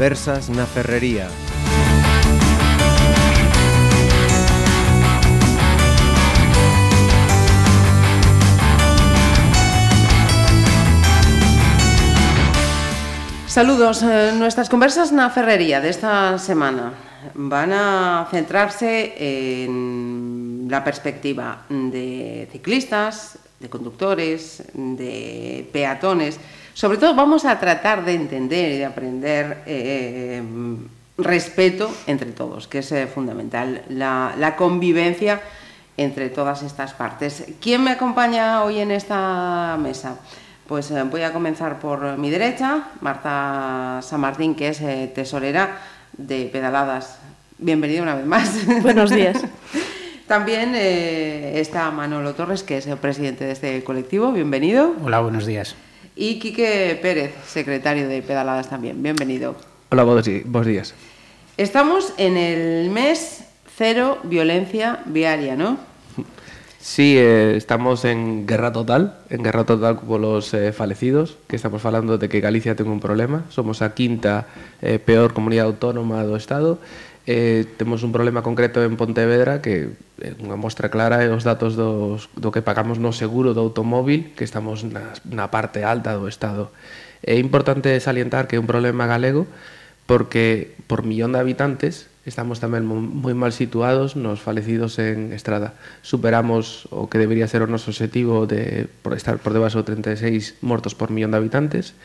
Conversas na Ferrería. Saludos. Eh, nuestras conversas na Ferrería de esta semana van a centrarse en la perspectiva de ciclistas, de conductores, de peatones. Sobre todo vamos a tratar de entender y de aprender eh, respeto entre todos, que es eh, fundamental, la, la convivencia entre todas estas partes. ¿Quién me acompaña hoy en esta mesa? Pues eh, voy a comenzar por mi derecha, Marta San Martín, que es eh, tesorera de Pedaladas. Bienvenida una vez más. Buenos días. También eh, está Manolo Torres, que es el presidente de este colectivo. Bienvenido. Hola, buenos días. Y Quique Pérez, secretario de Pedaladas también. Bienvenido. Hola, buenos días. Estamos en el mes cero violencia viaria, ¿no? Sí, eh, estamos en guerra total, en guerra total polos eh, falecidos, que estamos falando de que Galicia ten un problema. Somos a quinta eh, peor comunidade autónoma do Estado. eh, temos un problema concreto en Pontevedra que é unha mostra clara é os datos dos, do que pagamos no seguro do automóvil que estamos na, na parte alta do Estado. É importante salientar que é un problema galego porque por millón de habitantes estamos tamén moi mal situados nos falecidos en estrada. Superamos o que debería ser o noso objetivo de por estar por debaixo de 36 mortos por millón de habitantes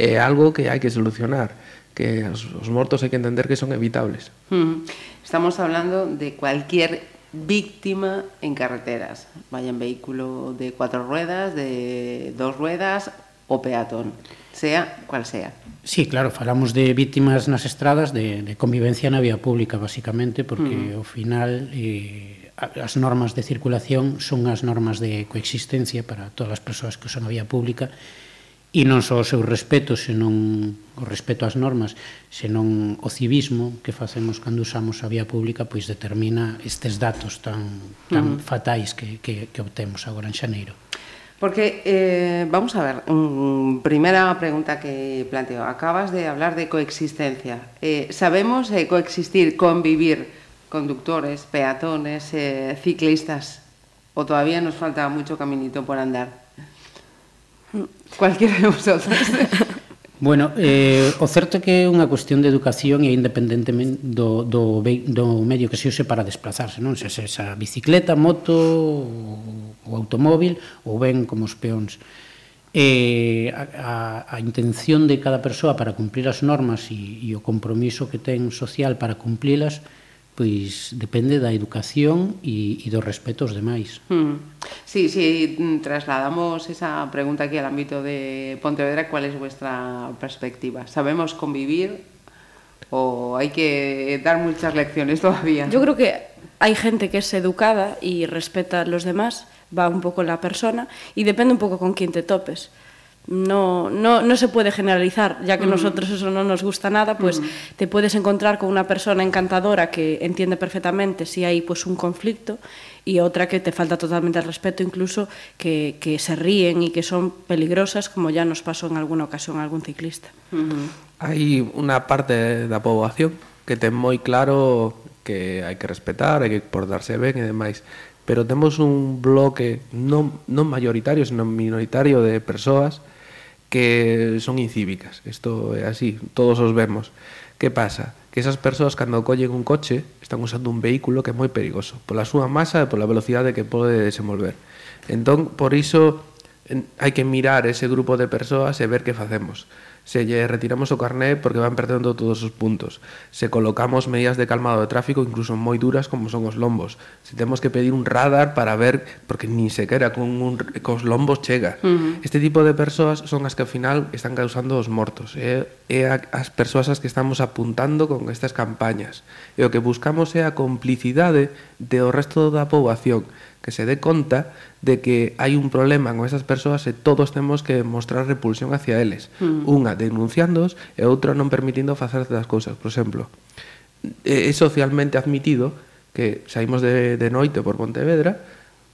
é algo que hai que solucionar que os, os mortos hai que entender que son evitables. Hmm. Estamos hablando de cualquier víctima en carreteras, vaya en vehículo de cuatro ruedas, de dos ruedas o peatón, sea cual sea. Sí, claro, falamos de víctimas nas estradas de, de convivencia na vía pública, basicamente, porque mm. ao final eh, as normas de circulación son as normas de coexistencia para todas as persoas que son a vía pública e non só o seu respeto, senón o respeto ás normas, senón o civismo que facemos cando usamos a vía pública, pois determina estes datos tan, tan uh -huh. fatais que, que, que obtemos agora en Xaneiro. Porque, eh, vamos a ver, um, primeira pregunta que planteo, acabas de hablar de coexistencia. Eh, sabemos eh, coexistir, convivir conductores, peatones, eh, ciclistas, o todavía nos falta mucho caminito por andar? Cualquiera de vosotros. Bueno, eh, o certo é que é unha cuestión de educación e independentemente do, do, do medio que se use para desplazarse, non? Se é esa bicicleta, moto, o automóvil ou ben como os peóns. Eh, a, a, a intención de cada persoa para cumprir as normas e, e o compromiso que ten social para cumplilas pois depende da educación e, e do respeto aos demais. Hmm. Sí, sí, trasladamos esa pregunta aquí al ámbito de Pontevedra, ¿cuál es vuestra perspectiva? ¿Sabemos convivir o hay que dar muchas lecciones todavía? Yo creo que hay gente que es educada y respeta a los demás, va un poco la persona y depende un poco con quién te topes no, no, no se puede generalizar, ya que a nosotros eso no nos gusta nada, pues te puedes encontrar con una persona encantadora que entiende perfectamente si hay pues un conflicto y otra que te falta totalmente el respeto, incluso que, que se ríen y que son peligrosas, como ya nos pasó en alguna ocasión a algún ciclista. Uh -huh. Hai unha parte da poboación que ten moi claro que hai que respetar, hai que portarse ben e demais pero temos un bloque non, non mayoritario, senón minoritario de persoas que son incívicas. Isto é así, todos os vemos. Que pasa? Que esas persoas cando collen un coche están usando un vehículo que é moi perigoso pola súa masa e pola velocidade que pode desenvolver. Entón, por iso hai que mirar ese grupo de persoas e ver que facemos se lle retiramos o carné porque van perdendo todos os puntos. Se colocamos medidas de calmado de tráfico incluso moi duras como son os lombos. Se temos que pedir un radar para ver porque ni sequera con un, cos lombos chega. Uh -huh. Este tipo de persoas son as que ao final están causando os mortos. É, é a, as persoas as que estamos apuntando con estas campañas. E o que buscamos é a complicidade do resto da poboación que se dé conta de que hai un problema con esas persoas e todos temos que mostrar repulsión hacia eles. Mm. Unha denunciándoos e outra non permitindo facer das cousas. Por exemplo, é socialmente admitido que saímos de, de noite por Pontevedra,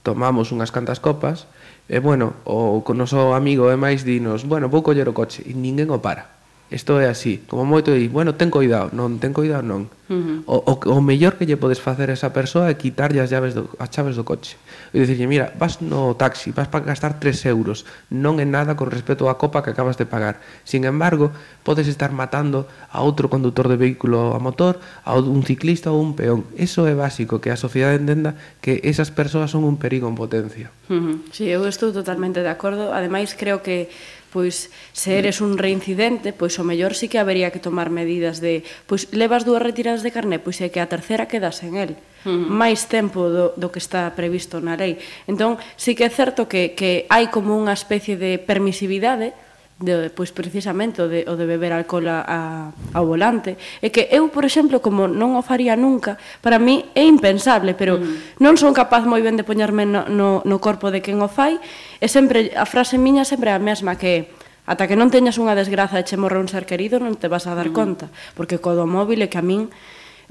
tomamos unhas cantas copas, e bueno, o, con noso amigo e máis dinos, bueno, vou coller o coche, e ninguén o para. Isto é así, como moito di, bueno, ten coidado, non, ten coidado, non. Uh -huh. o, o, o mellor que lle podes facer a esa persoa é quitarlle as, llaves do, as chaves do coche. E dicirlle, mira, vas no taxi, vas para gastar 3 euros, non é nada con respecto á copa que acabas de pagar. Sin embargo, podes estar matando a outro condutor de vehículo a motor, a un ciclista ou un peón. Eso é básico, que a sociedade entenda que esas persoas son un perigo en potencia. Uh -huh. Sí, eu estou totalmente de acordo. Ademais, creo que pois se eres un reincidente, pois o mellor sí que habería que tomar medidas de, pois levas dúas retiradas de carné, pois é que a terceira quedas en el. Mm. máis tempo do, do que está previsto na lei. Entón, sí que é certo que, que hai como unha especie de permisividade, de, pois precisamente o de, o de beber alcohol a, a, ao volante é que eu, por exemplo, como non o faría nunca para mí é impensable pero mm. non son capaz moi ben de poñerme no, no, no corpo de quen o fai e sempre, a frase miña sempre é a mesma que ata que non teñas unha desgraza e che morre un ser querido non te vas a dar mm. conta porque co do móvil é que a min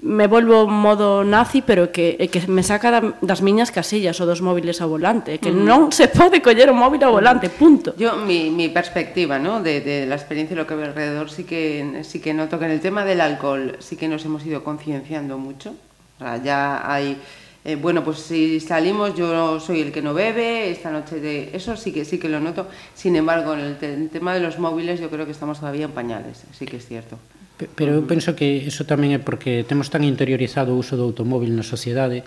me volvo modo nazi, pero que, eh, que me saca das miñas casillas ou dos móviles ao volante, que mm. non se pode coller o móvil ao volante, punto. Yo, mi, mi perspectiva, ¿no? de, de la experiencia y lo que veo alrededor, sí que, sí que noto que en el tema del alcohol sí que nos hemos ido concienciando mucho, o sea, ya hay... Eh, bueno, pues si salimos, yo soy el que no bebe, esta noche de eso sí que sí que lo noto. Sin embargo, en el, te, el tema de los móviles yo creo que estamos todavía en pañales, sí que es cierto. Pero eu penso que eso tamén é porque temos tan interiorizado o uso do automóvil na sociedade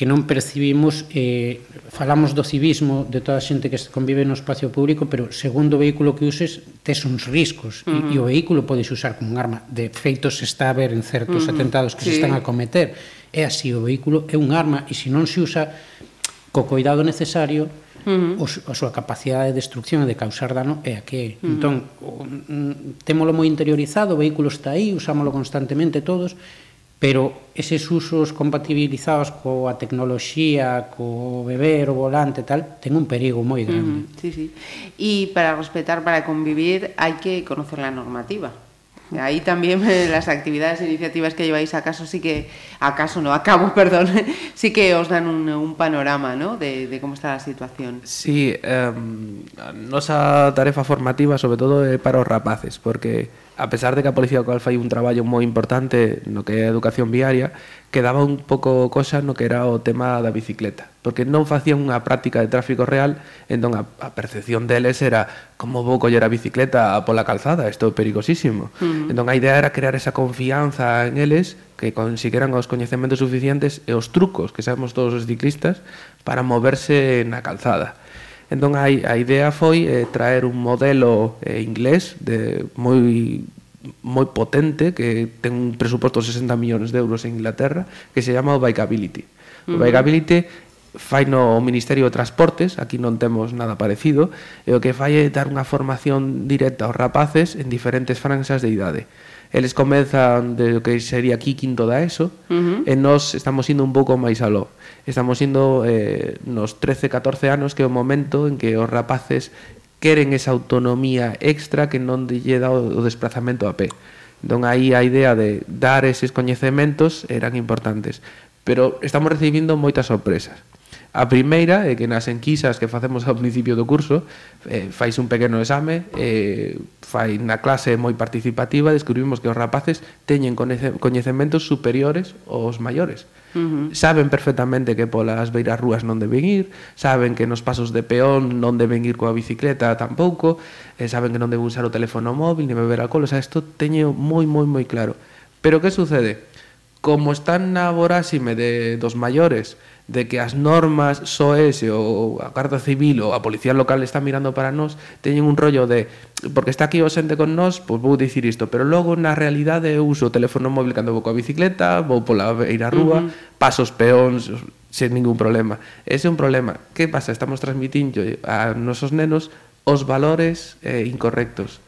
que non percibimos, eh, falamos do civismo de toda a xente que convive no espacio público, pero segundo o vehículo que uses, tes uns riscos, uh -huh. e, e o vehículo podes usar como un arma. De feito, se está a ver en certos uh -huh. atentados que sí. se están a cometer. É así, o vehículo é un arma, e se non se usa co coidado necesario, Mm-hmm. uh -huh. a súa capacidade de destrucción e de causar dano é a que. Uh mm-hmm. -huh. Entón, mm, témolo moi interiorizado, o vehículo está aí, usámolo constantemente todos, pero eses usos compatibilizados coa tecnoloxía, co beber, o volante e tal, ten un perigo moi grande. Uh -huh, sí, sí. E para respetar, para convivir, hai que conocer la normativa. Ahí también las actividades e iniciativas que lleváis a caso sí que, a caso no, a cabo, perdón, sí que os dan un, panorama ¿no? de, como está a situación. Sí, eh, nosa tarefa formativa sobre todo é para os rapaces, porque a pesar de que a Policía Local fai un traballo moi importante no que é a educación viaria, quedaba un pouco cosa no que era o tema da bicicleta, porque non facían unha práctica de tráfico real, entón a, a percepción deles era como vou coller a bicicleta pola calzada, isto é perigosísimo. Uh -huh. Entón a idea era crear esa confianza en eles, que consigueran os coñecementos suficientes e os trucos que sabemos todos os ciclistas para moverse na calzada. Entón a, a idea foi eh, traer un modelo eh, inglés de moi moi potente que ten un presuposto de 60 millóns de euros en Inglaterra que se chama o Bikeability. O. Bikeability fai no Ministerio de Transportes, aquí non temos nada parecido, e o que fai é dar unha formación directa aos rapaces en diferentes franxas de idade. Uh Eles comezan de o que sería aquí quinto da ESO, uh -huh. e nós estamos indo un pouco máis aló. Estamos indo eh, nos 13, 14 anos, que é o momento en que os rapaces queren esa autonomía extra que non lle dá o desplazamento a pé. Entón, aí a idea de dar eses coñecementos eran importantes. Pero estamos recibindo moitas sorpresas. A primeira é que nas enquisas que facemos ao principio do curso eh, fais un pequeno exame eh, fai na clase moi participativa descubrimos que os rapaces teñen coñecementos superiores aos maiores Uh -huh. Saben perfectamente que polas beiras rúas non deben ir, saben que nos pasos de peón non deben ir coa bicicleta tampouco, e saben que non deben usar o teléfono móvil ni beber alcohol, o sea, isto teño moi moi moi claro. Pero que sucede? Como están na voráxime de dos maiores, de que as normas SOES ou a Garda Civil ou a Policía Local está mirando para nós, teñen un rollo de porque está aquí o xente con nós, pois vou dicir isto, pero logo na realidade eu uso o teléfono móvil cando vou coa bicicleta, vou pola beira rúa, uh -huh. paso os peóns sen ningún problema. Ese é un problema. Que pasa? Estamos transmitindo a nosos nenos os valores eh, incorrectos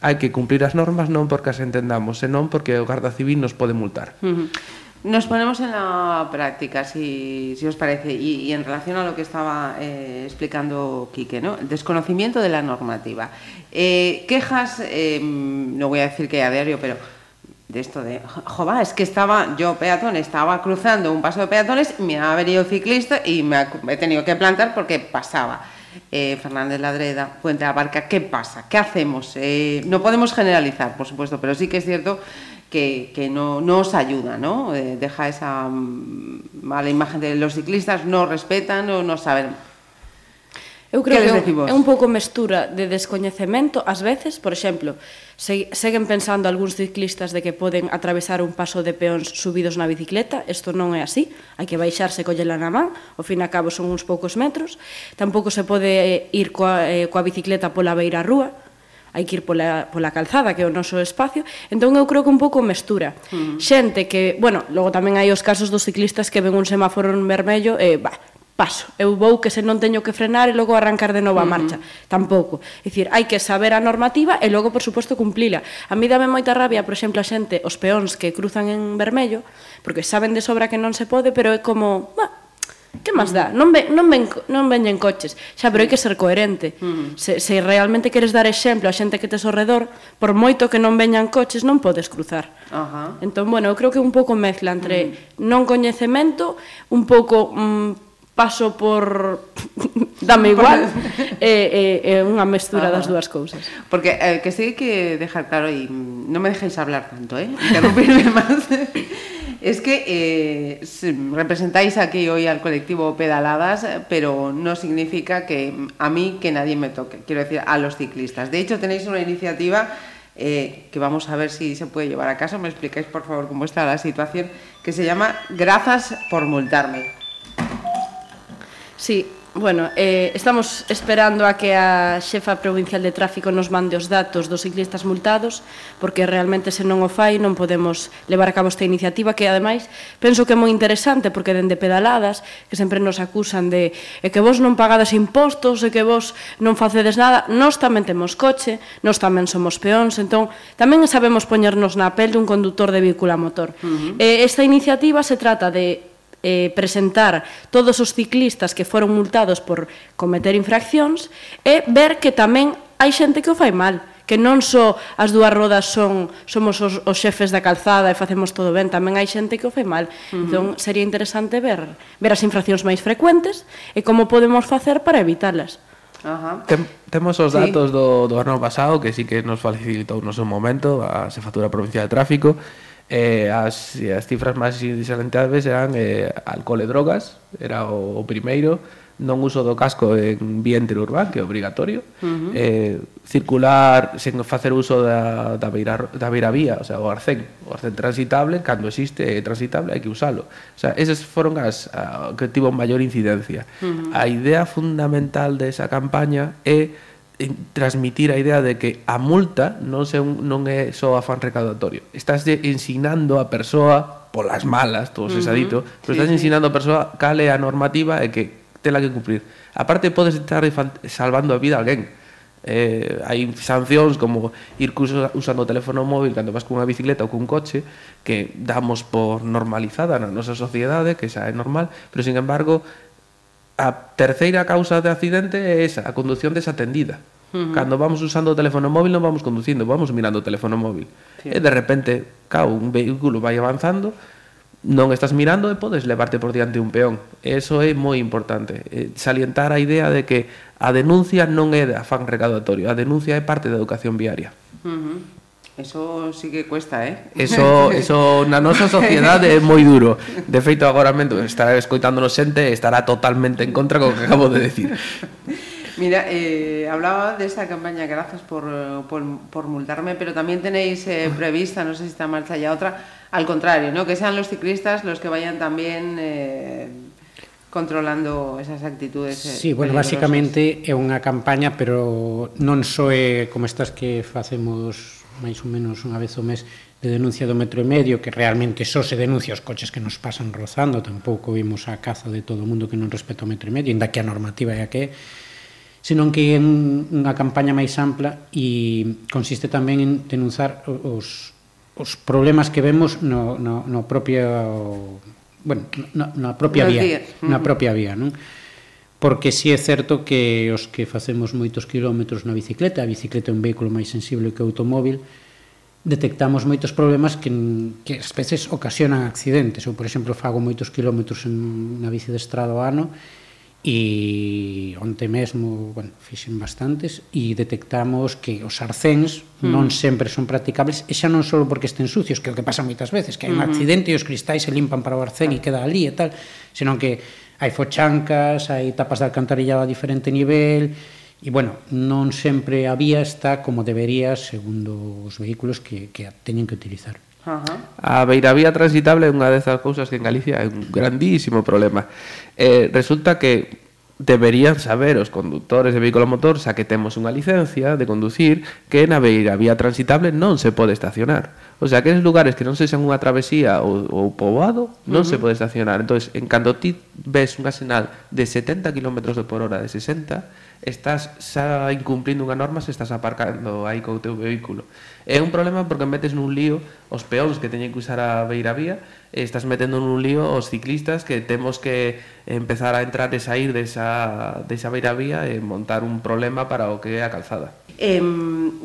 hai que cumplir as normas non porque as entendamos, senón porque o Garda Civil nos pode multar. Uh -huh. Nos ponemos en la práctica, si, os parece, y, en relación a lo que estaba eh, explicando Quique, ¿no? El desconocimiento de la normativa. Eh, quejas, eh, no voy a decir que a diario, pero de esto de, jova, es que estaba, yo peatón, estaba cruzando un paso de peatones, me ha venido ciclista y me ha, he tenido que plantar porque pasaba. eh, Fernández Ladreda, Puente de la Barca, ¿qué pasa? ¿Qué hacemos? Eh, no podemos generalizar, por supuesto, pero sí que es cierto que, que no, no, os ayuda, ¿no? Eh, deja esa mm, mala imagen de los ciclistas, no respetan o no saben. Eu creo que, que é un pouco mestura de descoñecemento, ás veces, por exemplo, se, seguen pensando algúns ciclistas de que poden atravesar un paso de peóns subidos na bicicleta, isto non é así, hai que baixarse collela na man, ao fin e a cabo son uns poucos metros, tampouco se pode eh, ir coa, eh, coa bicicleta pola beira rúa, hai que ir pola, pola calzada, que é o noso espacio, entón eu creo que un pouco mestura. Mm. Xente que, bueno, logo tamén hai os casos dos ciclistas que ven un semáforo en vermello e, bah, paso, eu vou que se non teño que frenar e logo arrancar de novo a mm. marcha, uh -huh. tampouco. É dicir, hai que saber a normativa e logo, por suposto, cumplila. A mí dame moita rabia, por exemplo, a xente, os peóns que cruzan en vermello, porque saben de sobra que non se pode, pero é como, bah, Que máis dá? Non, ven, non, ven, non veñen coches. Xa, pero hai que ser coherente. Mm. Se, se realmente queres dar exemplo a xente que tes ao redor, por moito que non veñan coches, non podes cruzar. Ajá. Entón, bueno, eu creo que un pouco mezcla entre mm. non coñecemento, un pouco mm, paso por... dame igual, e, e, e unha mestura das dúas cousas. Porque eh, que sei que dejar claro, e non me dejéis hablar tanto, eh? Interrumpirme máis. Es que eh, representáis aquí hoy al colectivo Pedaladas, pero no significa que a mí que nadie me toque, quiero decir, a los ciclistas. De hecho, tenéis una iniciativa eh, que vamos a ver si se puede llevar a caso, me explicáis por favor cómo está la situación, que se llama Gracias por multarme. Sí, Bueno, eh, estamos esperando a que a xefa provincial de tráfico nos mande os datos dos ciclistas multados, porque realmente se non o fai non podemos levar a cabo esta iniciativa, que ademais penso que é moi interesante, porque dende pedaladas, que sempre nos acusan de e que vos non pagades impostos, e que vos non facedes nada, nós tamén temos coche, nós tamén somos peóns, entón tamén sabemos poñernos na pel dun conductor de vehículo a motor. Uh -huh. eh, esta iniciativa se trata de eh, presentar todos os ciclistas que foron multados por cometer infraccións e ver que tamén hai xente que o fai mal que non só as dúas rodas son somos os, os xefes da calzada e facemos todo ben, tamén hai xente que o fai mal. Uh -huh. Entón sería interesante ver ver as infraccións máis frecuentes e como podemos facer para evitalas. Ajá. Tem, temos os datos sí. do, do ano pasado que sí que nos facilitou no seu momento a xefatura Provincial de Tráfico eh, as, as cifras máis salientables eran eh, alcohol e drogas, era o, o primeiro, non uso do casco en vía interurbán, que é obrigatorio, uh -huh. eh, circular sen facer uso da, da, beira, da beira vía, o sea, o arcén, o arcén transitable, cando existe é transitable, hai que usalo. O sea, esas foron as a, que tivo maior incidencia. Uh -huh. A idea fundamental desa campaña é transmitir a idea de que a multa non, se, non é só afán recaudatorio. Estás ensinando a persoa, polas malas, todo cesadito, uh -huh. pero sí, estás ensinando a persoa cal é a normativa e que tela que cumprir. Aparte, podes estar salvando a vida a alguén. Eh, hai sancións como ir usando o teléfono móvil cando vas cunha bicicleta ou cun coche que damos por normalizada na nosa sociedade, que xa é normal, pero sin embargo a terceira causa de accidente é esa, a condución desatendida. Uh -huh. Cando vamos usando o teléfono móvil non vamos conducindo, vamos mirando o teléfono móvil. Sí. E de repente, cao, un vehículo vai avanzando, non estás mirando e podes levarte por diante un peón. Eso é moi importante. Salientar a idea de que a denuncia non é de afán recaudatorio, a denuncia é parte da educación viaria. Uh -huh. Eso sí que cuesta, ¿eh? Eso, eso na nosa sociedade é moi duro. De feito, agora mesmo estará escoitándonos xente estará totalmente en contra co que acabo de decir. Mira, eh, hablaba de esta campaña, gracias por, por, por multarme, pero también tenéis eh, prevista, no sé si está en marcha ya otra, al contrario, ¿no? Que sean los ciclistas los que vayan también eh, controlando esas actitudes. Eh, sí, bueno, basicamente é unha campaña, pero non só é como estas que facemos máis ou menos unha vez o mes de denuncia do metro e medio, que realmente só se denuncia os coches que nos pasan rozando, tampouco vimos a caza de todo o mundo que non respeta o metro e medio, inda que a normativa é a que é, senón que é unha campaña máis ampla e consiste tamén en denunzar os, os problemas que vemos no, no, no propio bueno, na, na propia Nos vía, días. na propia vía, non? Porque si sí é certo que os que facemos moitos quilómetros na bicicleta, a bicicleta é un vehículo máis sensible que o automóvil, detectamos moitos problemas que, que ás veces ocasionan accidentes. Eu, por exemplo, fago moitos quilómetros en, na bici de estrada ao ano e onte mesmo, bueno, fixen bastantes e detectamos que os arcéns mm. non sempre son practicables e xa non só porque estén sucios, que é o que pasa moitas veces, que hai un mm-hmm. accidente e os cristais se limpan para o arcén e queda ali e tal, senón que hai fochancas, hai tapas de alcantarillado a diferente nivel e, bueno, non sempre a vía está como debería segundo os vehículos que, que teñen que utilizar. Ajá. A beiravía transitable é unha desas cousas que en Galicia é un grandísimo problema. Eh, resulta que deberían saber os conductores de vehículo motor, xa que temos unha licencia de conducir, que na beira vía transitable non se pode estacionar. O sea, que en lugares que non sexan unha travesía ou, ou poboado, non uh -huh. se pode estacionar. Entón, en cando ti ves unha sinal de 70 km por hora, de 60, estás xa incumplindo unha norma se estás aparcando aí co teu vehículo. É un problema porque metes nun lío os peóns que teñen que usar a beira vía, e estás metendo nun lío os ciclistas que temos que empezar a entrar e sair desa, desa beira vía e montar un problema para o que é a calzada. Eh,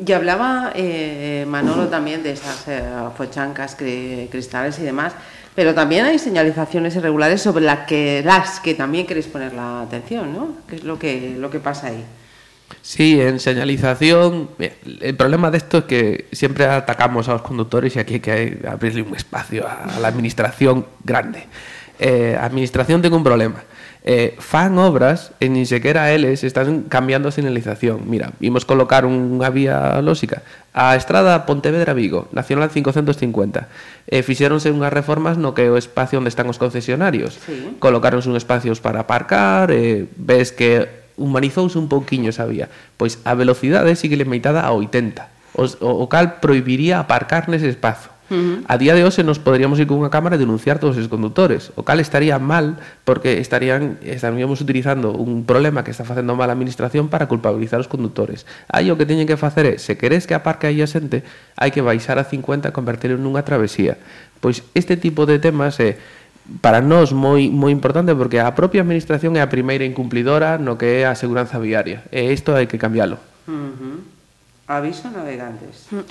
y hablaba eh, Manolo también de esas eh, fochancas, cristales y demás. Pero también hay señalizaciones irregulares sobre las que, las que también queréis poner la atención, ¿no? ¿Qué es lo que, lo que pasa ahí? Sí, en señalización, el problema de esto es que siempre atacamos a los conductores y aquí hay que abrirle un espacio a la administración grande. Eh, administración tengo un problema. eh, fan obras e nin sequera eles están cambiando a señalización. Mira, imos colocar unha vía lóxica. A estrada Pontevedra-Vigo, Nacional 550. Eh, fixéronse unhas reformas no que o espacio onde están os concesionarios. Sí. Colocaronse uns espacios para aparcar, eh, ves que humanizouse un pouquiño esa vía. Pois a velocidade sigue limitada a 80, o, o cal proibiría aparcar nese espazo. Uh -huh. A día de hoxe nos poderíamos ir con unha cámara e denunciar todos os conductores, o cal estaría mal porque estarían estaríamos utilizando un problema que está facendo mal a administración para culpabilizar os conductores. Aí o que teñen que facer é, se queres que aparque aí a xente, hai que baixar a 50 e convertirlo nunha travesía. Pois este tipo de temas é para nós moi moi importante porque a propia administración é a primeira incumplidora no que é a seguranza viaria e isto hai que cambialo. Uh -huh. Aviso navegantes. Mm.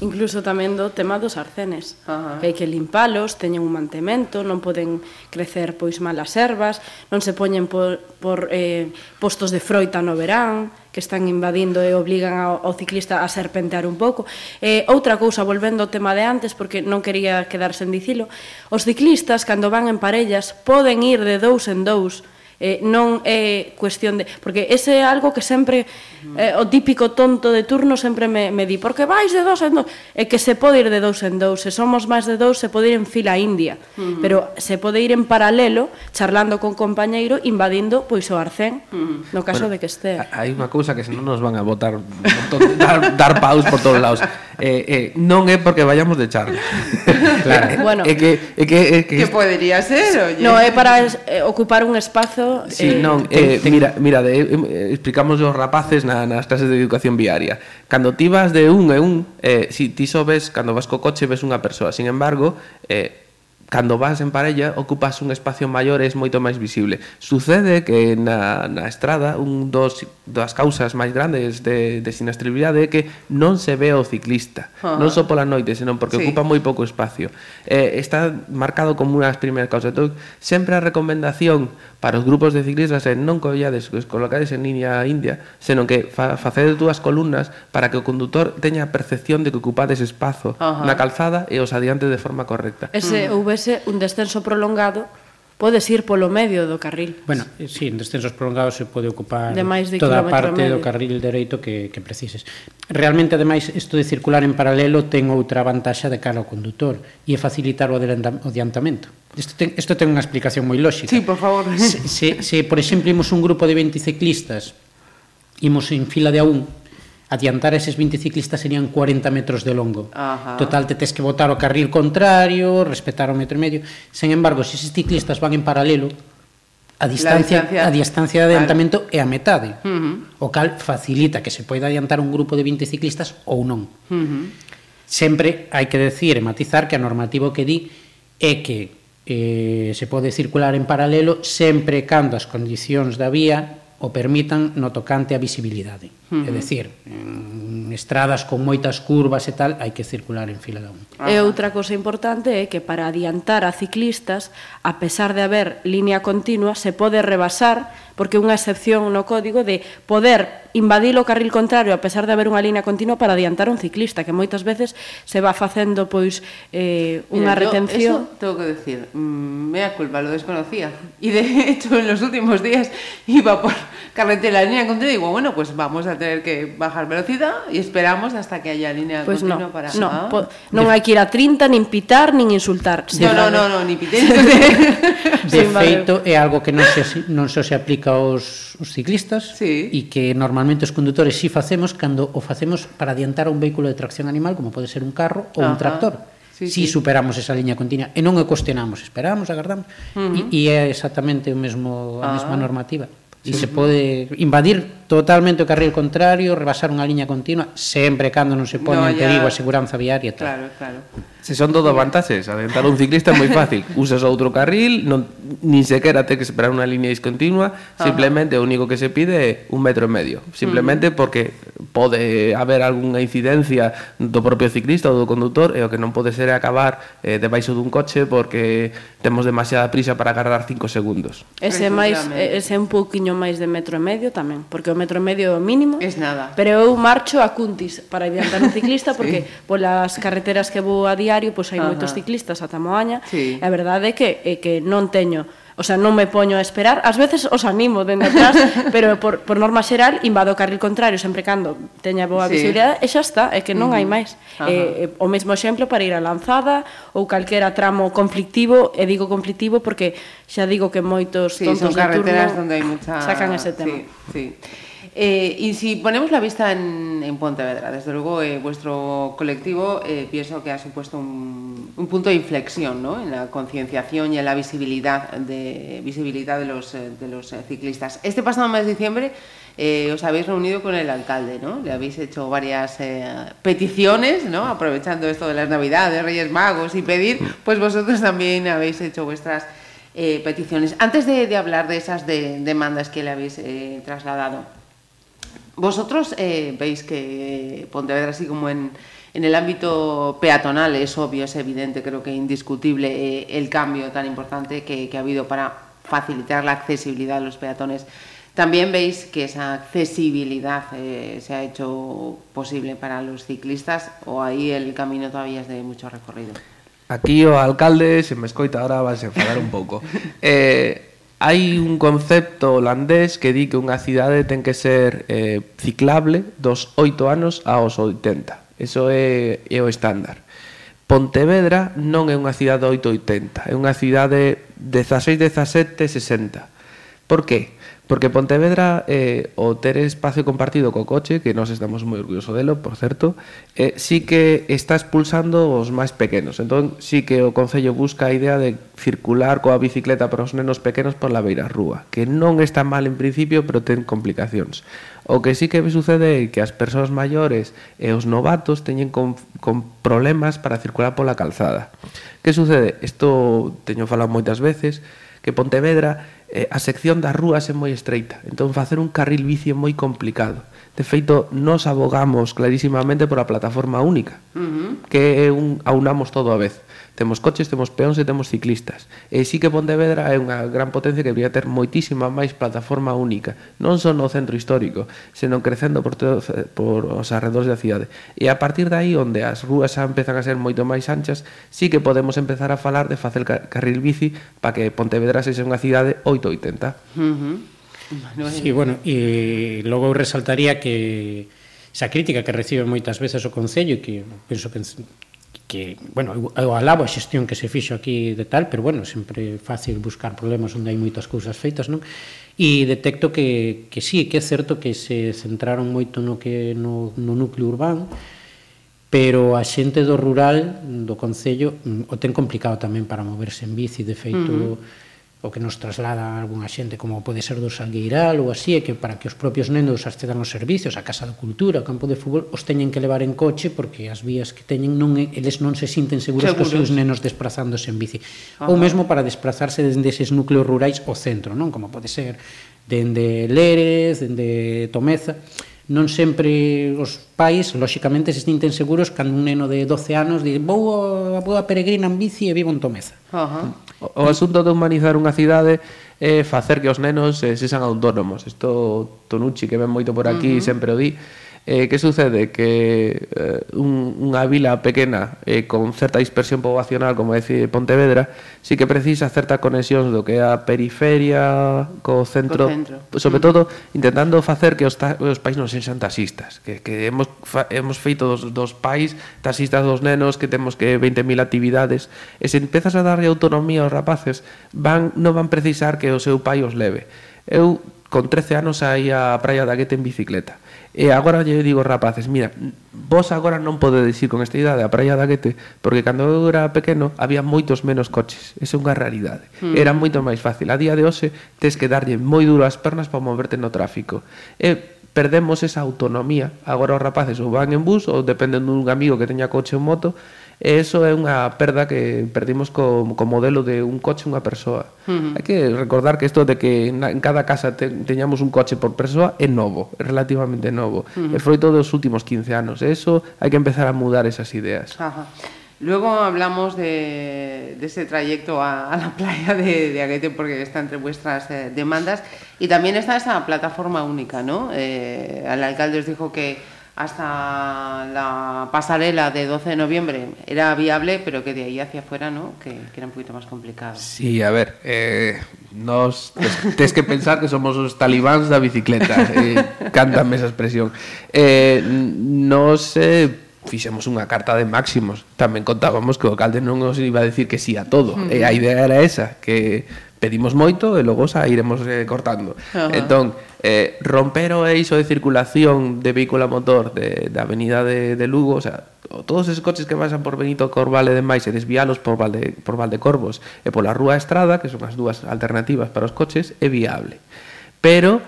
Incluso tamén do tema dos arcenes, Ajá. que hai que limpalos, teñen un mantemento, non poden crecer pois malas ervas, non se poñen por, por eh, postos de froita no verán, que están invadindo e obligan ao, ao ciclista a serpentear un pouco. Eh, outra cousa, volvendo ao tema de antes, porque non quería quedar sen dicilo, os ciclistas, cando van en parellas, poden ir de dous en dous, eh, non é cuestión de... Porque ese é algo que sempre, eh, o típico tonto de turno sempre me, me di, porque vais de dous en dous, é que se pode ir de dous en dous, se somos máis de dous, se pode ir en fila india, uh -huh. pero se pode ir en paralelo, charlando con compañeiro, invadindo pois o arcén, uh -huh. no caso bueno, de que estea. Hai unha cousa que senón nos van a botar, botar dar, dar paus por todos lados. Eh, eh, non é porque vayamos de charla. claro. bueno, é que é que é que, que podería ser, oye. No, é para eh, ocupar un espazo Sí, eh, non, eh, ten, mira, mira, de, eh, explicamos aos rapaces na, nas clases de educación viaria. Cando ti vas de un e un, eh, si ti só ves, cando vas co coche ves unha persoa, sin embargo, eh, cando vas en parella ocupas un espacio maior e es moito máis visible. Sucede que na, na estrada un dos das causas máis grandes de, de sinastribilidade é que non se ve o ciclista, uh -huh. non só pola noite, senón porque sí. ocupa moi pouco espacio. Eh, está marcado como unha das primeiras causas. Entón, sempre a recomendación para os grupos de ciclistas é non collades, colocades en línea india, senón que fa, facedes dúas columnas para que o condutor teña a percepción de que ocupades espazo uh -huh. na calzada e os adiante de forma correcta. Ese mm houvese un descenso prolongado, podes ir polo medio do carril. Bueno, si, sí, en descensos prolongados se pode ocupar de de toda a parte medio. do carril dereito que, que precises. Realmente, ademais, isto de circular en paralelo ten outra vantaxa de cara ao condutor e é facilitar o adiantamento. Isto ten, isto ten unha explicación moi lóxica. Sí, por favor. Se, se, se por exemplo, imos un grupo de 20 ciclistas, imos en fila de a un, adiantar eses 20 ciclistas serían 40 metros de longo. Ajá. Total, te tes que botar o carril contrario, respetar o metro e medio. Sen embargo, se eses ciclistas van en paralelo, a distancia, distancia a distancia de adiantamento vale. é a metade. Uh -huh. O cal facilita que se poida adiantar un grupo de 20 ciclistas ou non. Uh -huh. Sempre hai que decir e matizar que a normativa que di é que eh, se pode circular en paralelo sempre cando as condicións da vía o permitan no tocante a visibilidade. Uh -huh. É dicir, en estradas con moitas curvas e tal, hai que circular en fila de un. E outra cosa importante é que para adiantar a ciclistas, a pesar de haber línea continua, se pode rebasar porque unha excepción no código de poder invadir o carril contrario a pesar de haber unha línea continua para adiantar un ciclista, que moitas veces se va facendo pois eh, unha Mira, retención. Yo, eso tengo que decir, mm, mea culpa, lo desconocía. Y de hecho en los últimos días iba por carretera línea continua y digo, bueno, pues vamos a tener que bajar velocidad y esperamos hasta que haya línea pues continua no, para... No, ah. po, non hai que ir a 30, nin pitar, nin insultar. No, no, no, no, ni pitar. de feito é algo que non se, non se aplica moito aos os ciclistas sí. e que normalmente os condutores si facemos cando o facemos para adiantar a un vehículo de tracción animal como pode ser un carro ou Ajá. un tractor sí, si sí. superamos esa liña continua e non o cuestionamos, esperamos, agardamos uh -huh. e, e é exactamente o mesmo a ah. mesma normativa e se pode invadir totalmente o carril contrario, rebasar unha liña continua, sempre cando non se poña no, en perigo a seguranza viaria e tal. Claro, claro. Se son todo vantaxes, adentar un ciclista é moi fácil. Usas outro carril, non nin sequera te que esperar unha liña discontinua, simplemente o único que se pide é un metro e medio, simplemente porque pode haber algunha incidencia do propio ciclista ou do conductor e o que non pode ser é acabar eh, debaixo dun coche porque temos demasiada prisa para agarrar 5 segundos. Ese máis ese un pouquiño máis de metro e medio tamén, porque metro e medio mínimo. Es nada. Pero eu marcho a Cuntis para adiantar un ciclista porque polas carreteras que vou a diario, pois hai Ajá. moitos ciclistas ata Moaña. Sí. E a verdade é que é que non teño O sea, non me poño a esperar, ás veces os animo dende atrás, pero por, por norma xeral invado o carril contrario sempre cando teña boa sí. visibilidade e xa está, é que non uh -huh. hai máis. Ajá. Eh, eh, o mesmo exemplo para ir a Lanzada ou calquera tramo conflictivo, e digo conflictivo porque xa digo que moitos sí, tontos son de turno onde hai mucha... sacan ese tema. Sí, sí. Eh, y si ponemos la vista en, Pontevedra, desde luego eh, vuestro colectivo eh, pienso que ha supuesto un, un punto de inflexión ¿no? en la concienciación y en la visibilidad de, visibilidad de los, de los ciclistas. Este pasado mes de diciembre os habéis reunido con el alcalde, ¿no? Le habéis hecho varias peticiones, ¿no? Aprovechando esto de las Navidades, Reyes Magos y pedir, pues vosotros también habéis hecho vuestras peticiones. Antes de, de hablar de esas de- demandas que le habéis trasladado, vosotros eh, veis que Pontevedra, así como en, en el ámbito peatonal, es obvio, es evidente, creo que indiscutible eh, el cambio tan importante que, que ha habido para facilitar la accesibilidad a los peatones. También veis que esa accesibilidad eh, se ha hecho posible para los ciclistas o ahí el camino todavía es de mucho recorrido. Aquí o alcalde, se me escoita ahora, vas a enfadar un pouco. Hai un concepto holandés que di que unha cidade ten que ser eh, ciclable dos 8 anos aos 80. Eso é, é o estándar. Pontevedra non é unha cidade 880, é unha cidade 16, 17, 60. Por que? Porque Pontevedra, eh, o ter espacio compartido co coche, que nós estamos moi orgulloso delo, por certo, eh, sí que está expulsando os máis pequenos. Entón, sí que o Concello busca a idea de circular coa bicicleta para os nenos pequenos por la beira rúa, que non está mal en principio, pero ten complicacións. O que sí que sucede é que as persoas maiores e os novatos teñen con, con problemas para circular pola calzada. Que sucede? Isto teño falado moitas veces, que Pontevedra eh, a sección das rúas é moi estreita, entón facer un carril bici é moi complicado. De feito, nos abogamos clarísimamente por a plataforma única, uh -huh. que é un aunamos todo a vez. Temos coches, temos peóns e temos ciclistas. E sí que Pontevedra é unha gran potencia que debería ter moitísima máis plataforma única, non só no centro histórico, senón crecendo por, todo, por os arredores da cidade. E a partir dai onde as rúas xa empezan a ser moito máis anchas, sí que podemos empezar a falar de facer car carril bici para que Pontevedra sexa unha cidade 880. Uh -huh. Sí, bueno, e logo resaltaría que esa crítica que recibe moitas veces o Concello e que penso que que, bueno, eu alabo a xestión que se fixo aquí de tal, pero, bueno, sempre é fácil buscar problemas onde hai moitas cousas feitas, non? E detecto que, que sí, que é certo que se centraron moito no, que, no, no núcleo urbano, pero a xente do rural, do Concello, mm, o ten complicado tamén para moverse en bici, de feito... Uh -huh o que nos traslada algunha xente como pode ser do Salgueiral ou así, é que para que os propios nenos accedan aos servicios, a Casa da Cultura, o campo de fútbol, os teñen que levar en coche porque as vías que teñen non eles non se sinten seguros, seguros. que os seus nenos desplazándose en bici. Ajá. Ou mesmo para desplazarse dende eses núcleos rurais ao centro, non como pode ser dende Lérez, dende Tomeza non sempre os pais, lóxicamente, se sinten seguros cando un neno de 12 anos di vou a, vou a peregrina en bici e vivo en Tomeza. Uh -huh o asunto de humanizar unha cidade é facer que os nenos eh, se san autónomos. Isto Tonucci, que ven moito por aquí, uh -huh. sempre o di, Eh, que sucede? Que eh, un, unha vila pequena eh, con certa dispersión poblacional, como decir Pontevedra, sí que precisa certa conexións do que é a periferia co centro, co centro. sobre mm. todo intentando facer que os, ta, os pais non sexan taxistas, que, que hemos, fa, hemos feito dos, dos pais taxistas dos nenos que temos que 20.000 actividades, e se empezas a darlle autonomía aos rapaces, van, non van precisar que o seu pai os leve. Eu con 13 anos aí a Praia da Guete en bicicleta E agora lle digo rapaces, mira, vos agora non podedes ir con esta idade a Praia da Guete, porque cando eu era pequeno había moitos menos coches. Esa é unha raridade. Mm. Era moito máis fácil. A día de hoxe tes que darlle moi duro as pernas para moverte no tráfico. E perdemos esa autonomía. Agora os rapaces ou van en bus ou dependen dun amigo que teña coche ou moto, E eso é unha perda que perdimos co, co modelo de un coche unha persoa. Uh -huh. Hai que recordar que isto de que na, en cada casa te, teñamos un coche por persoa é novo, é relativamente novo. Uh -huh. É froito dos últimos 15 anos. E eso hai que empezar a mudar esas ideas. Ajá. Luego hablamos de, de ese trayecto a, a la playa de, de, Aguete porque está entre vuestras eh, demandas y también está esa plataforma única, ¿no? Eh, el alcalde os dijo que hasta la pasarela de 12 de noviembre era viable, pero que de ahí hacia afuera, ¿no? Que, que era un poquito más complicado. Sí, a ver, eh, nos tienes que pensar que somos os talibáns da bicicleta, eh, cántame esa expresión. Eh, nos fixemos unha carta de máximos. Tamén contábamos que o alcalde non nos iba a decir que sí a todo. Uh -huh. E a idea era esa, que pedimos moito e logo xa iremos eh, cortando. Uh -huh. Entón, eh, romper o eixo de circulación de vehículo a motor de, da avenida de, de Lugo, o sea, todos esos coches que pasan por Benito Corvale de Mais e desvialos por Valde, por Valde Corvos e pola Rúa Estrada, que son as dúas alternativas para os coches, é viable. Pero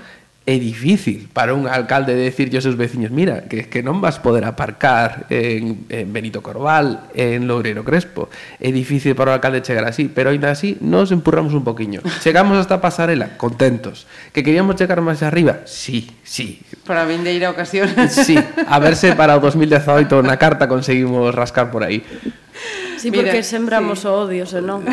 é difícil para un alcalde decirlle aos seus veciños mira, que, que non vas poder aparcar en, en Benito Corval, en Loureiro Crespo. É difícil para o alcalde chegar así, pero ainda así nos empurramos un poquinho. Chegamos hasta pasarela, contentos. Que queríamos chegar máis arriba? Sí, sí. Para a vindeira ocasión. Sí, a verse para o 2018 na carta conseguimos rascar por aí. Sí, Mira, porque sembramos sí. o odio, senón.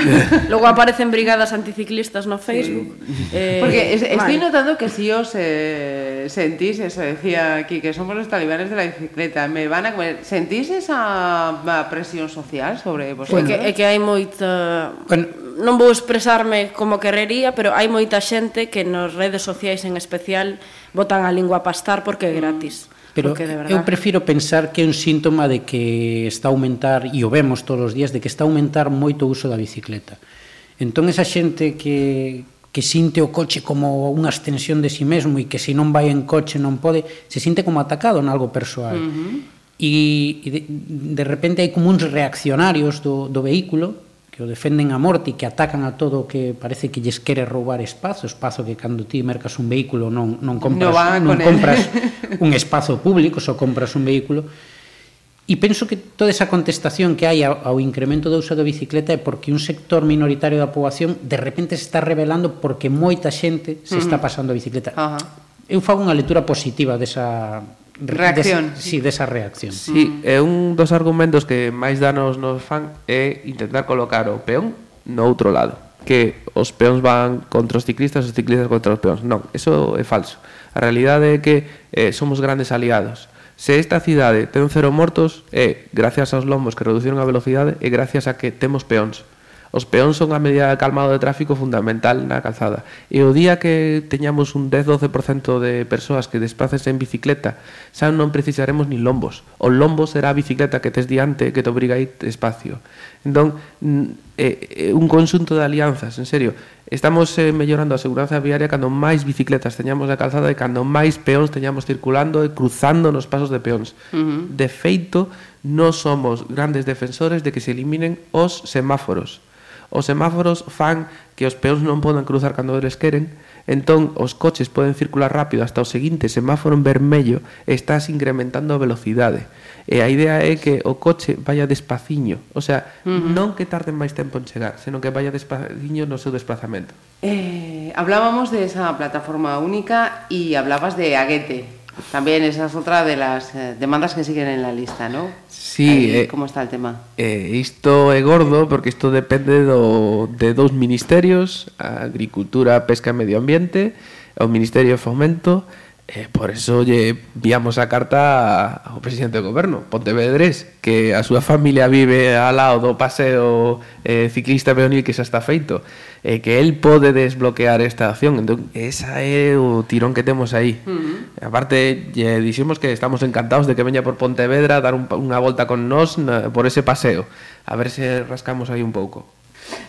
Logo aparecen brigadas anticiclistas no Facebook. Sí. Eh, porque es, estoy notando que si os eh, sentís, eso decía aquí, que somos los talibanes de la bicicleta, me van a comer. Sentís esa ah, presión social sobre vosotros? É que, é que hai moita... Bueno, non vou expresarme como querería, pero hai moita xente que nas redes sociais en especial botan a lingua a pastar porque é gratis. Mm Pero verdad... eu prefiro pensar que é un síntoma de que está a aumentar, e o vemos todos os días, de que está a aumentar moito o uso da bicicleta. Entón, esa xente que, que sinte o coche como unha extensión de si sí mesmo e que se non vai en coche non pode, se sinte como atacado en algo persoal. Uh -huh. E, e de, de repente hai como uns reaccionarios do, do vehículo que o defenden a morte e que atacan a todo o que parece que lles quere roubar espazo, espazo que cando ti mercas un vehículo non, non compras, no non compras él. un espazo público, só compras un vehículo. E penso que toda esa contestación que hai ao incremento do uso da bicicleta é porque un sector minoritario da poboación de repente se está revelando porque moita xente se está pasando a bicicleta. Uh -huh. Eu fago unha lectura positiva desa reacción. Des, sí, desa reacción. Sí, é un dos argumentos que máis danos nos fan é intentar colocar o peón no outro lado que os peóns van contra os ciclistas, os ciclistas contra os peóns. Non, eso é falso. A realidade é que eh, somos grandes aliados. Se esta cidade ten cero mortos, é gracias aos lombos que reduciron a velocidade e gracias a que temos peóns. Os peóns son a medida de calmado de tráfico fundamental na calzada. E o día que teñamos un 10-12% de persoas que desplacense en bicicleta, xa non precisaremos nin lombos. O lombo será a bicicleta que tes diante que te obriga a ir espacio. Entón, é, é eh, eh, un consunto de alianzas, en serio. Estamos eh, mellorando a seguranza viaria cando máis bicicletas teñamos na calzada e cando máis peóns teñamos circulando e cruzando nos pasos de peóns. Uh -huh. De feito, non somos grandes defensores de que se eliminen os semáforos os semáforos fan que os peóns non podan cruzar cando eles queren, entón os coches poden circular rápido hasta o seguinte semáforo en vermello e estás incrementando a velocidade. E a idea é que o coche vaya despaciño, o sea, uh -huh. non que tarden máis tempo en chegar, senón que vaya despaciño no seu desplazamento. Eh, hablábamos de esa plataforma única e hablabas de Aguete. También esa es otra de las eh, demandas que siguen en la lista, ¿no? Sí. Ahí, eh, como está el tema? Eh, isto é gordo porque isto depende do, de dous ministerios, Agricultura, Pesca e Medio Ambiente, o Ministerio de Fomento, Eh, por eso lle viamos a carta ao presidente do goberno, Pontevedrés, que a súa familia vive ao lado do paseo eh, ciclista peonil que xa está feito, e eh, que el pode desbloquear esta acción. Entón, esa é o tirón que temos aí. Uh -huh. Aparte, lle dixemos que estamos encantados de que veña por Pontevedra a dar un, unha volta con nós na, por ese paseo. A ver se rascamos aí un pouco.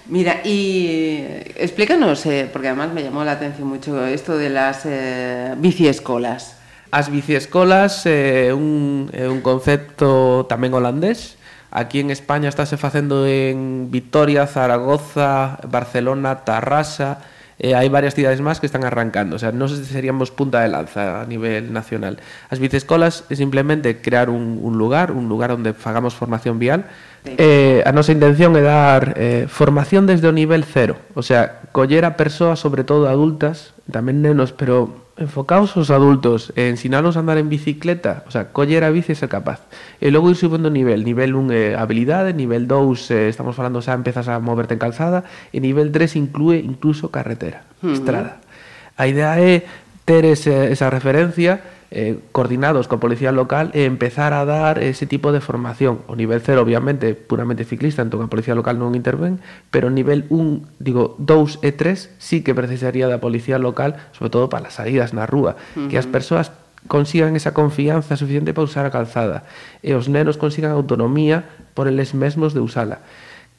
Mira, y explícanos, eh, porque además me llamó la atención mucho esto de las eh, biciescolas. As biciescolas eh, un, é un concepto tamén holandés. Aquí en España estáse facendo en Vitoria, Zaragoza, Barcelona, Tarrasa, e hai varias cidades máis que están arrancando, o sea, non seríamos punta de lanza a nivel nacional. As biciescolas é simplemente crear un, un lugar, un lugar onde fagamos formación vial, Eh, a nosa intención é dar eh, formación desde o nivel cero, o sea, coller a persoas, sobre todo adultas, tamén nenos, pero enfocaos os adultos, eh, ensinalos a andar en bicicleta, o sea, coller a bici ser capaz. E logo ir subindo nivel, nivel 1 é eh, habilidade, nivel 2 eh, estamos falando xa empezas a moverte en calzada, e nivel 3 inclúe incluso carretera, uh -huh. estrada. A idea é ter ese, esa referencia eh, coordinados con policía local, e empezar a dar ese tipo de formación. O nivel 0, obviamente, puramente ciclista, entón a policía local non interven, pero nivel 1, digo, 2 e 3 sí que precisaría da policía local, sobre todo para as saídas na rúa, uh -huh. que as persoas consigan esa confianza suficiente para usar a calzada e os nenos consigan autonomía por eles mesmos de usala.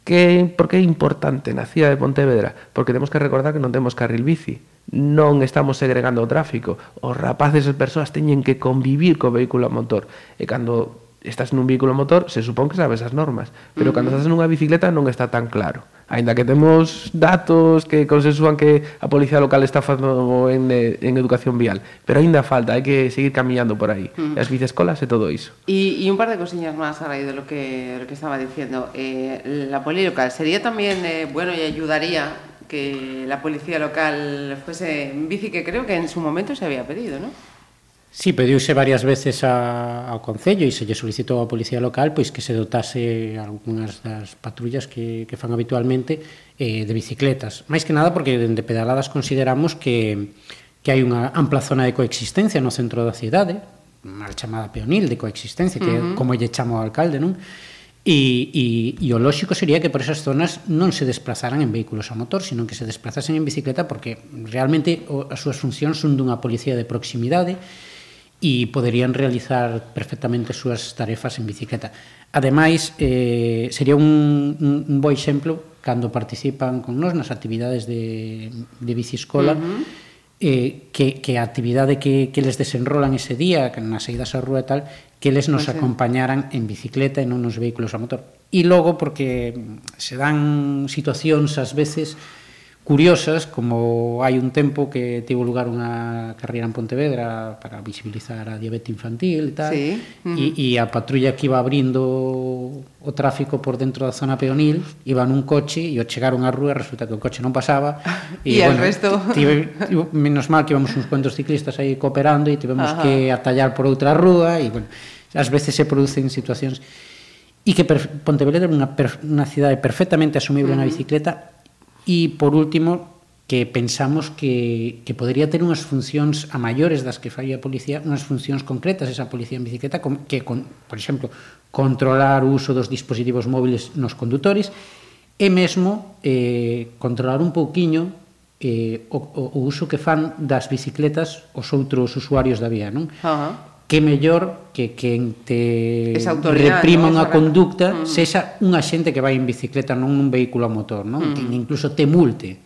Que, por que é importante na cidade de Pontevedra? Porque temos que recordar que non temos carril bici non estamos segregando o tráfico. Os rapaces e as persoas teñen que convivir co vehículo a motor. E cando estás nun vehículo a motor, se supón que sabes as normas, pero cando estás nunha bicicleta non está tan claro. Ainda que temos datos que consensúan que a policía local está facendo en, en educación vial, pero aínda falta, hai que seguir camiñando por aí. Uh -huh. As bicescolas e todo iso. E, e un par de cosiñas máis a raíz de lo que, lo que estaba diciendo. Eh, la poli local sería tamén, eh, bueno, e ayudaría que la policía local fuese en bici, que creo que en su momento se había pedido, ¿no? Sí, pediuse varias veces a, ao Concello e se lle solicitou á Policía Local pois que se dotase algunhas das patrullas que, que fan habitualmente eh, de bicicletas. Máis que nada porque dende pedaladas consideramos que, que hai unha ampla zona de coexistencia no centro da cidade, mal chamada peonil de coexistencia, que uh -huh. como lle chamo o alcalde, non? E, e, e o lóxico sería que por esas zonas non se desplazaran en vehículos a motor, sino que se desplazasen en bicicleta porque realmente o, as súas funcións son dunha policía de proximidade e poderían realizar perfectamente as súas tarefas en bicicleta. Ademais, eh, sería un, un, un bo exemplo cando participan con nós nas actividades de, de biciescola uh -huh eh, que, que a actividade que, que les desenrolan ese día, que nas saídas á rúa e tal, que les nos pois pues, acompañaran en bicicleta e non nos vehículos a motor. E logo, porque se dan situacións ás veces curiosas, como hai un tempo que tivo lugar unha carreira en Pontevedra para visibilizar a diabetes infantil e tal, sí. uh -huh. e, e a patrulla que iba abrindo o tráfico por dentro da zona peonil iba nun coche e ao chegaron á rúa resulta que o coche non pasaba e, e bueno, el resto... Tive, menos mal que íbamos uns cuantos ciclistas aí cooperando e tivemos Ajá. que atallar por outra rúa e bueno, ás veces se producen situacións e que Pontevedra é unha, unha cidade perfectamente asumible uh -huh. na bicicleta E, por último, que pensamos que, que podría ter unhas funcións a maiores das que fai a policía, unhas funcións concretas esa policía en bicicleta, que, con, por exemplo, controlar o uso dos dispositivos móviles nos condutores e mesmo eh, controlar un pouquiño eh, o, o, o uso que fan das bicicletas os outros usuarios da vía, non? Uh -huh que mellor que quen te reprima ¿no? unha conducta uh -huh. sexa unha xente que vai en bicicleta, non un vehículo a motor, non? Uh -huh. que incluso te multe.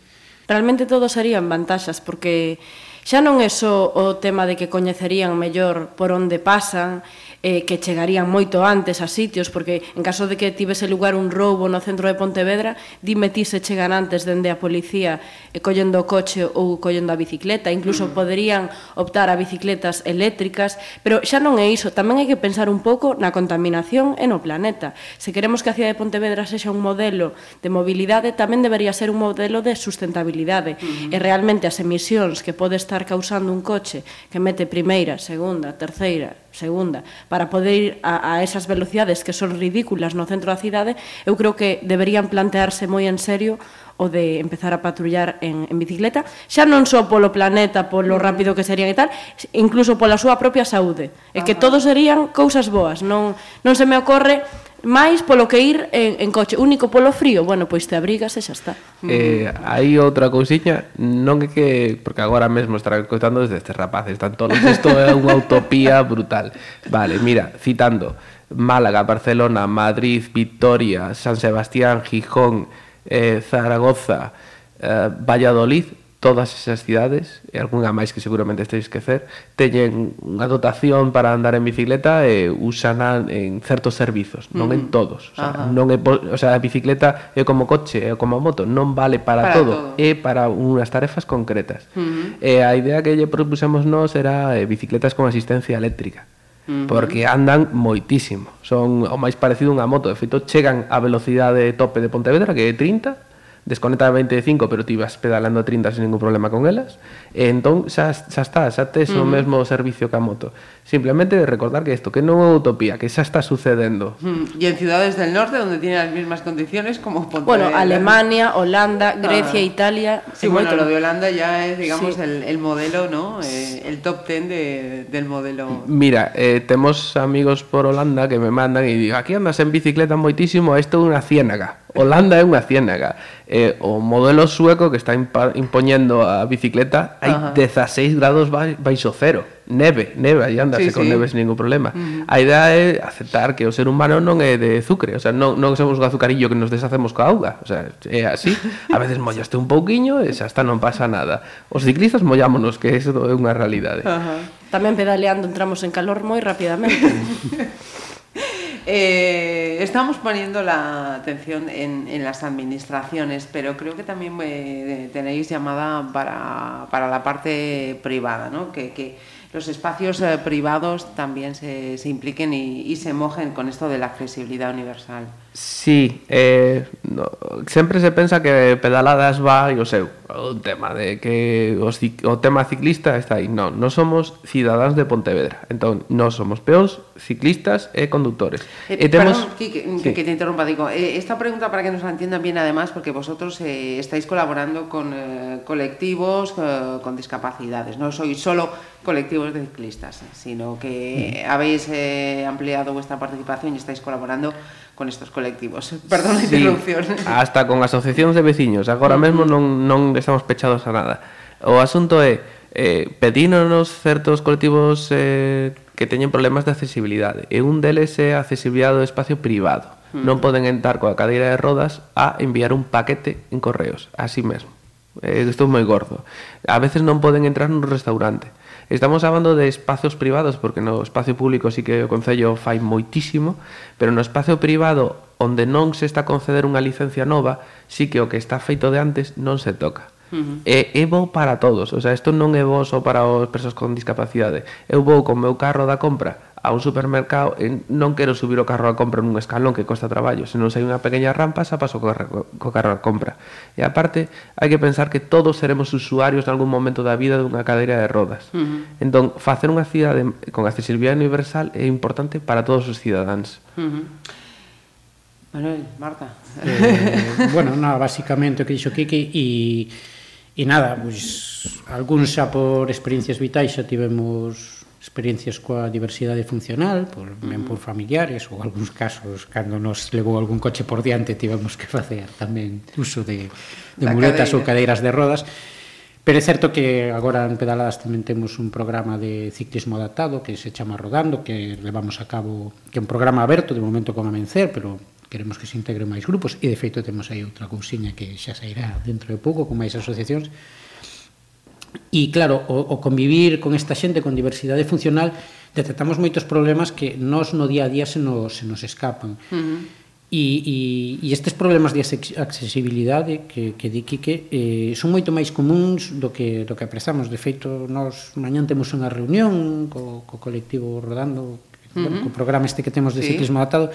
Realmente todos serían vantaxas, porque xa non é só o tema de que coñecerían mellor por onde pasan, eh, que chegarían moito antes a sitios, porque en caso de que tivese lugar un roubo no centro de Pontevedra, dime ti se chegan antes dende a policía eh, collendo o coche ou collendo a bicicleta, incluso mm. poderían optar a bicicletas eléctricas, pero xa non é iso, tamén hai que pensar un pouco na contaminación e no planeta. Se queremos que a cidade de Pontevedra sexa un modelo de mobilidade, tamén debería ser un modelo de sustentabilidade, mm. e realmente as emisións que pode estar causando un coche que mete primeira, segunda, terceira, segunda, para poder ir a, a esas velocidades que son ridículas no centro da cidade, eu creo que deberían plantearse moi en serio o de empezar a patrullar en, en bicicleta, xa non só polo planeta, polo mm. rápido que serían e tal, incluso pola súa propia saúde. E que todos serían cousas boas, non, non se me ocorre máis polo que ir en, en coche, único polo frío, bueno, pois te abrigas e xa está. Eh, hai outra cousiña, non é que porque agora mesmo estarán contando desde estes rapaces están todos, isto é unha utopía brutal. Vale, mira, citando Málaga, Barcelona, Madrid, Vitoria, San Sebastián, Gijón, eh, Zaragoza, eh, Valladolid, todas esas cidades, e algunha máis que seguramente esteis esquecer, teñen unha dotación para andar en bicicleta e usan en certos servizos, non mm. en todos. O sea, Ajá. non é, o sea, a bicicleta é como coche, é como moto, non vale para, para todo, todo, é para unhas tarefas concretas. Mm -hmm. E a idea que lle propusemos nós era eh, bicicletas con asistencia eléctrica. Uh -huh. porque andan moitísimo. Son o máis parecido a unha moto, de feito chegan á velocidade tope de Pontevedra que é 30 desconecta a 25, pero ti vas pedalando a 30 sin ningún problema con elas, e entón xa, xa está, xa tes uh -huh. o mesmo servicio que a moto. Simplemente recordar que isto, que non é utopía, que xa está sucedendo. Uh -huh. Y en ciudades del norte, donde tienen las mismas condiciones como Pontevedra. Bueno, Alemania, Holanda, Grecia, ah. Italia... Sí, bueno, lo de Holanda ya es, digamos, sí. el, el modelo, ¿no? Eh, el top ten de, del modelo. Mira, eh, temos amigos por Holanda que me mandan e digo, aquí andas en bicicleta moitísimo, isto é unha ciénaga. Holanda é unha ciénaga. Eh, o modelo sueco que está impoñendo a bicicleta hai Ajá. 16 grados baixo cero. Neve, neve, aí andase sí, con sí. neve sin ningún problema. Uh -huh. A idea é aceptar que o ser humano non é de azucre, o sea, non, non somos un azucarillo que nos deshacemos coa auga, o sea, é así. A veces mollaste un pouquiño e xa está, non pasa nada. Os ciclistas mollámonos, que iso é unha realidade. Ajá. Tamén pedaleando entramos en calor moi rapidamente. Eh, estamos poniendo la atención en, las administraciones, pero creo que también eh, tenéis llamada para, para, la parte privada, ¿no? que, que los espacios eh, privados también se, se impliquen y, se mojen con esto de la accesibilidad universal. Sí, eh, no, sempre se pensa que pedaladas va e o seu o tema de que os, o tema ciclista está aí non, non somos cidadáns de Pontevedra entón, non somos peóns, ciclistas e conductores eh, e temos... Perdón, que, sí. que te interrumpa, digo eh, esta pregunta para que nos la entiendan bien además porque vosotros eh, estáis colaborando con eh, colectivos eh, con discapacidades no sois solo colectivos de ciclistas sino que mm. habéis eh, ampliado vuestra participación y estáis colaborando con estos colectivos. Perdón sí, a interrupción. Hasta con asociacións de veciños, agora mesmo non, non estamos pechados a nada. O asunto é, eh, pedínonos certos colectivos eh, que teñen problemas de accesibilidade, e un deles é a accesibilidade do espacio privado. Mm. Non poden entrar coa cadeira de rodas a enviar un paquete en correos, así mesmo. Eh, estou moi gordo. A veces non poden entrar nun restaurante. Estamos hablando de espacios privados, porque no espacio público sí que o Concello fai moitísimo, pero no espacio privado onde non se está a conceder unha licencia nova, sí que o que está feito de antes non se toca. Uh -huh. E é bo para todos, o sea, isto non é bo só para as persoas con discapacidade. Eu vou con meu carro da compra a un supermercado e non quero subir o carro a compra nun escalón que costa traballo, senón se hai unha pequena rampa xa paso co, co carro a compra e aparte hai que pensar que todos seremos usuarios en algún momento da vida dunha cadeira de rodas uh -huh. entón, facer unha cidade con accesibilidade universal é importante para todos os cidadáns uh -huh. Manuel, Marta eh, Bueno, nada, basicamente o que dixo Kiki e, e nada, pois algúns xa por experiencias vitais xa tivemos experiencias coa diversidade funcional, por, ben por familiares ou algúns casos cando nos levou algún coche por diante tivemos que facer tamén uso de, de muletas cadeira. ou cadeiras de rodas. Pero é certo que agora en Pedaladas tamén temos un programa de ciclismo adaptado que se chama Rodando, que levamos a cabo, que é un programa aberto de momento con Amencer, pero queremos que se integren máis grupos e de feito temos aí outra cousiña que xa sairá dentro de pouco con máis asociacións E claro, o, o convivir con esta xente con diversidade funcional detectamos moitos problemas que nos no día a día se nos, se nos escapan. Uh -huh. E, e, e estes problemas de accesibilidade que, que di Quique eh, son moito máis comuns do que, do que apresamos. De feito, nós mañan temos unha reunión co, co colectivo rodando, uh -huh. bueno, co programa este que temos de sí. ciclismo adaptado,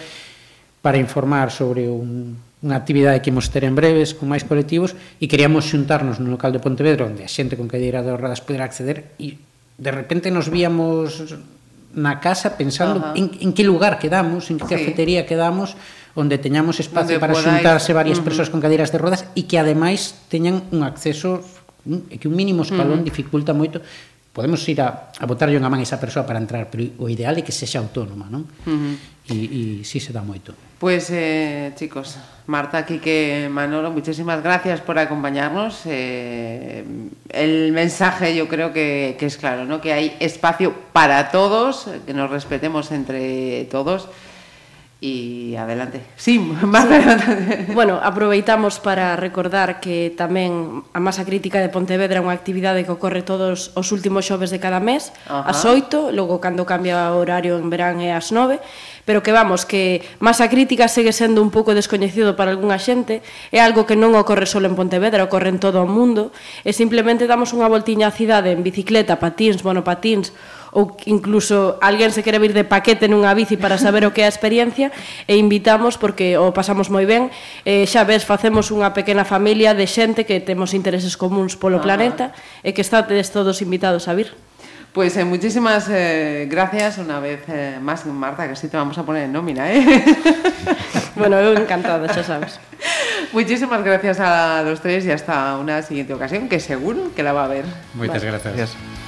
para informar sobre un, unha actividade que imos ter en breves con máis colectivos e queríamos xuntarnos no local de Pontevedra onde a xente con cadeira de rodas poder acceder e de repente nos víamos na casa pensando uh -huh. en, en que lugar quedamos, en que sí. cafetería quedamos onde teñamos espacio onde para podáis. xuntarse varias uh -huh. persoas con cadeiras de rodas e que ademais teñan un acceso que un mínimo escalón uh -huh. dificulta moito podemos ir a, a botarlle unha man a esa persoa para entrar, pero o ideal é que sexa autónoma, non? Uh -huh e, e si se dá moito. Pois, pues, eh, chicos, Marta, Quique, Manolo, muchísimas gracias por acompañarnos. Eh, el mensaje yo creo que, que es claro, ¿no? que hay espacio para todos, que nos respetemos entre todos. Y adelante. Sí, más sí. adelante. Bueno, aproveitamos para recordar que tamén a masa crítica de Pontevedra é unha actividade que ocorre todos os últimos xoves de cada mes, Ajá. ás 8, logo cando cambia o horario en verán é ás 9 pero que vamos, que masa crítica segue sendo un pouco descoñecido para algunha xente, é algo que non ocorre solo en Pontevedra, ocorre en todo o mundo, e simplemente damos unha voltiña á cidade en bicicleta, patins, monopatins, ou incluso alguén se quere vir de paquete nunha bici para saber o que é a experiencia e invitamos porque o pasamos moi ben e xa ves, facemos unha pequena familia de xente que temos intereses comuns polo ah. planeta e que estátedes todos invitados a vir. Pues eh, muchísimas eh, gracias una vez eh, más, Marta, que sí te vamos a poner en nómina, ¿eh? bueno, encantada, ya sabes. Muchísimas gracias a los tres y hasta una siguiente ocasión, que seguro que la va a haber. Muchas vale. gracias. gracias.